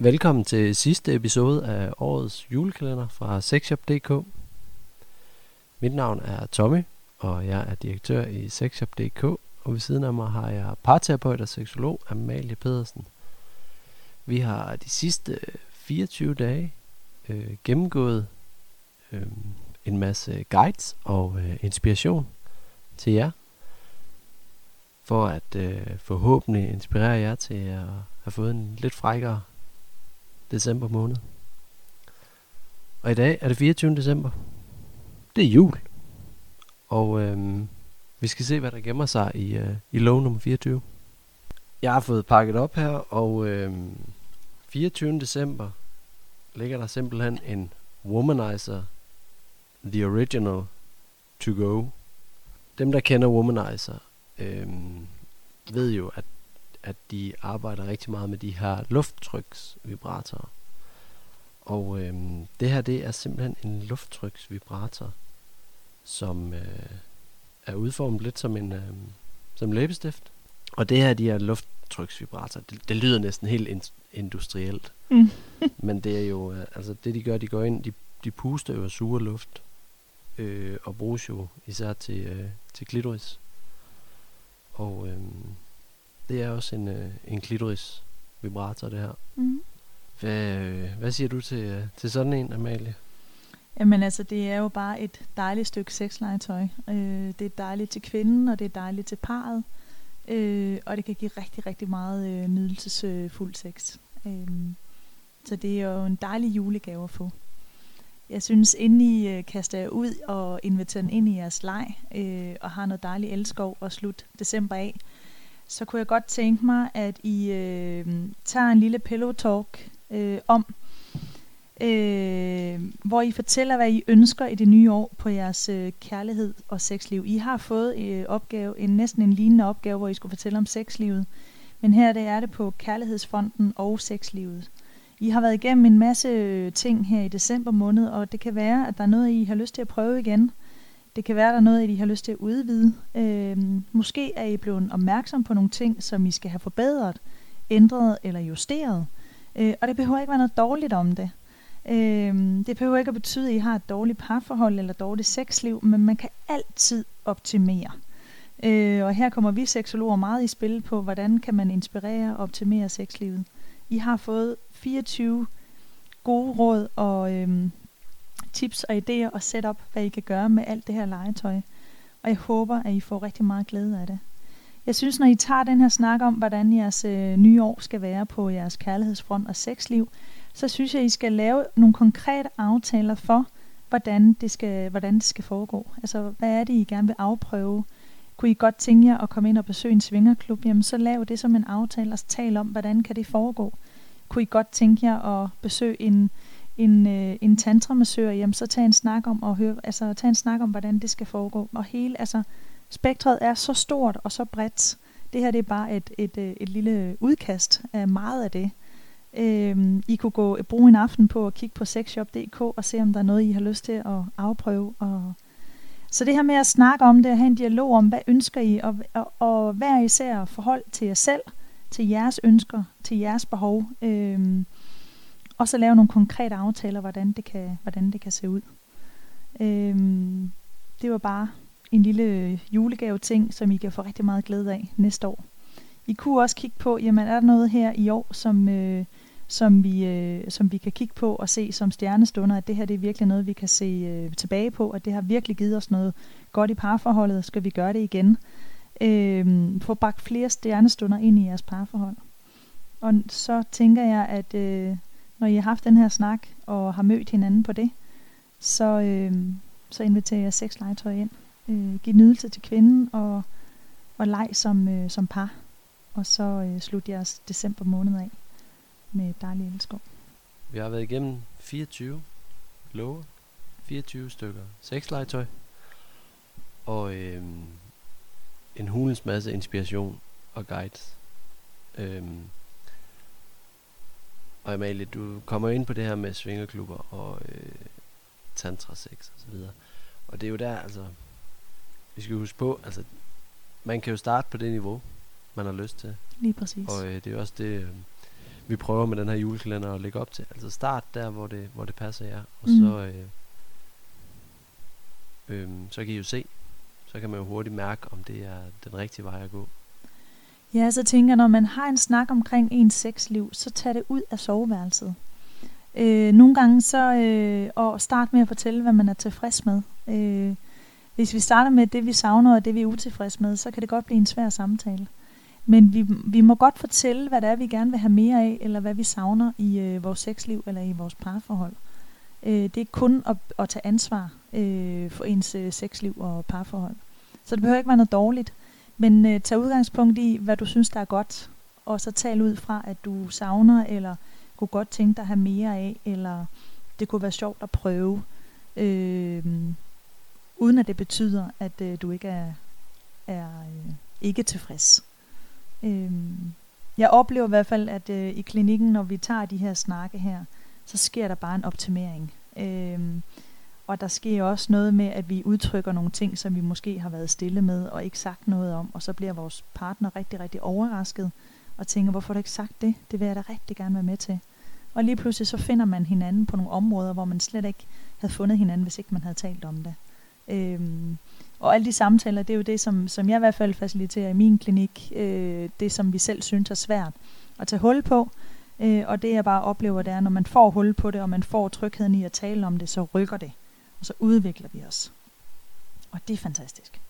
Velkommen til sidste episode af årets julekalender fra sexshop.dk. Mit navn er Tommy, og jeg er direktør i sexshop.dk, og ved siden af mig har jeg parterapeut og seksolog Amalie Pedersen. Vi har de sidste 24 dage øh, gennemgået øh, en masse guides og øh, inspiration til jer, for at øh, forhåbentlig inspirere jer til at have fået en lidt frækkere december måned. Og i dag er det 24. december. Det er jul. Og øh, vi skal se, hvad der gemmer sig i, øh, i lov nummer 24. Jeg har fået pakket op her, og øh, 24. december ligger der simpelthen en Womanizer The Original To Go. Dem, der kender Womanizer, øhm, ved jo, at at de arbejder rigtig meget med de her lufttryksvibratorer. Og øhm, det her, det er simpelthen en lufttryksvibrator, som øh, er udformet lidt som en øh, som læbestift. Og det her, de her lufttryksvibratorer, det, det lyder næsten helt in- industrielt. Mm. Men det er jo, øh, altså det de gør, de går ind, de, de puster jo suger luft. Øh, og bruges jo især til, øh, til klitoris. Og øhm, det er også en, øh, en klitoris vibrator, det her. Mm. Hvad, øh, hvad siger du til, øh, til sådan en, Amalie? Jamen altså, det er jo bare et dejligt stykke sexlegetøj. Øh, det er dejligt til kvinden, og det er dejligt til parret. Øh, og det kan give rigtig, rigtig meget øh, nydelsesfuld øh, sex. Øh, så det er jo en dejlig julegave at få. Jeg synes, inden I øh, kaster jer ud og inviterer den ind i jeres leg, øh, og har noget dejligt elskov og slut december af, så kunne jeg godt tænke mig, at I øh, tager en lille pillow talk øh, om, øh, hvor I fortæller, hvad I ønsker i det nye år på jeres øh, kærlighed og sexliv. I har fået øh, opgave, en næsten en lignende opgave, hvor I skulle fortælle om sexlivet. Men her det er det på kærlighedsfronten og sexlivet. I har været igennem en masse øh, ting her i december måned, og det kan være, at der er noget, I har lyst til at prøve igen. Det kan være, der er noget, I har lyst til at udvide. Øhm, måske er I blevet opmærksom på nogle ting, som I skal have forbedret, ændret eller justeret. Øh, og det behøver ikke være noget dårligt om det. Øh, det behøver ikke at betyde, at I har et dårligt parforhold eller dårligt sexliv, men man kan altid optimere. Øh, og her kommer vi seksologer meget i spil på, hvordan kan man inspirere og optimere sexlivet. I har fået 24 gode råd og øhm, tips og idéer og setup, hvad I kan gøre med alt det her legetøj. Og jeg håber, at I får rigtig meget glæde af det. Jeg synes, når I tager den her snak om, hvordan jeres øh, nye år skal være på jeres kærlighedsfront og sexliv, så synes jeg, at I skal lave nogle konkrete aftaler for, hvordan det skal, hvordan det skal foregå. Altså, hvad er det, I gerne vil afprøve? Kunne I godt tænke jer at komme ind og besøge en svingerklub? Jamen, så lav det som en aftale og tal om, hvordan kan det foregå? Kunne I godt tænke jer at besøge en, en, øh, en tantramassør, jamen så tag en snak om og høre, altså tag en snak om, hvordan det skal foregå. Og hele, altså spektret er så stort og så bredt. Det her det er bare et, et, et, et lille udkast af meget af det. Øhm, I kunne gå bruge en aften på at kigge på sexshop.dk og se, om der er noget, I har lyst til at afprøve. Og så det her med at snakke om det, at have en dialog om, hvad ønsker I, og, og, og hver især forhold til jer selv, til jeres ønsker, til jeres behov. Øhm, og så lave nogle konkrete aftaler, hvordan det kan, hvordan det kan se ud. Øhm, det var bare en lille julegave ting, som I kan få rigtig meget glæde af næste år. I kunne også kigge på, jamen er der noget her i år, som, øh, som, vi, øh, som vi kan kigge på og se som stjernestunder, at det her det er virkelig noget, vi kan se øh, tilbage på, at det har virkelig givet os noget godt i parforholdet, skal vi gøre det igen. Øh, få bragt flere stjernestunder ind i jeres parforhold. Og så tænker jeg, at øh, når I har haft den her snak og har mødt hinanden på det, så, øh, så inviterer jeg seks legetøj ind. Øh, giv nydelse til kvinden og, og leg som, øh, som par. Og så øh, slut jeres december måned af med dejlig elskov. Vi har været igennem 24 love, 24 stykker sexlegetøj og øh, en hulens masse inspiration og guides. Øh, og Amalie, du kommer ind på det her med svingerklubber og øh, tantra sex og så videre. Og det er jo der, altså, vi skal huske på, altså, man kan jo starte på det niveau, man har lyst til. Lige præcis. Og øh, det er jo også det, øh, vi prøver med den her julekalender at lægge op til. Altså start der, hvor det, hvor det passer jer. Og Mm. så, øh, øh, så kan I jo se, så kan man jo hurtigt mærke, om det er den rigtige vej at gå. Ja, så tænker jeg, når man har en snak omkring ens sexliv, så tag det ud af soveværelset. Øh, nogle gange så, øh, og start med at fortælle, hvad man er tilfreds med. Øh, hvis vi starter med det, vi savner, og det, vi er utilfreds med, så kan det godt blive en svær samtale. Men vi, vi må godt fortælle, hvad det er, vi gerne vil have mere af, eller hvad vi savner i øh, vores sexliv eller i vores parforhold. Øh, det er kun at, at tage ansvar øh, for ens øh, sexliv og parforhold. Så det behøver ikke være noget dårligt. Men øh, tag udgangspunkt i, hvad du synes, der er godt, og så tal ud fra, at du savner, eller kunne godt tænke dig at have mere af, eller det kunne være sjovt at prøve, øh, uden at det betyder, at øh, du ikke er, er øh, ikke tilfreds. Øh, jeg oplever i hvert fald, at øh, i klinikken, når vi tager de her snakke her, så sker der bare en optimering. Øh, og der sker også noget med, at vi udtrykker nogle ting, som vi måske har været stille med og ikke sagt noget om, og så bliver vores partner rigtig, rigtig overrasket og tænker, hvorfor har du ikke sagt det? Det vil jeg da rigtig gerne være med til. Og lige pludselig så finder man hinanden på nogle områder, hvor man slet ikke havde fundet hinanden, hvis ikke man havde talt om det. Øhm, og alle de samtaler, det er jo det, som, som jeg i hvert fald faciliterer i min klinik. Øh, det, som vi selv synes er svært at tage hul på. Øh, og det jeg bare oplever, det er, når man får hul på det, og man får trygheden i at tale om det, så rykker det. Og så udvikler vi os. Og det er fantastisk.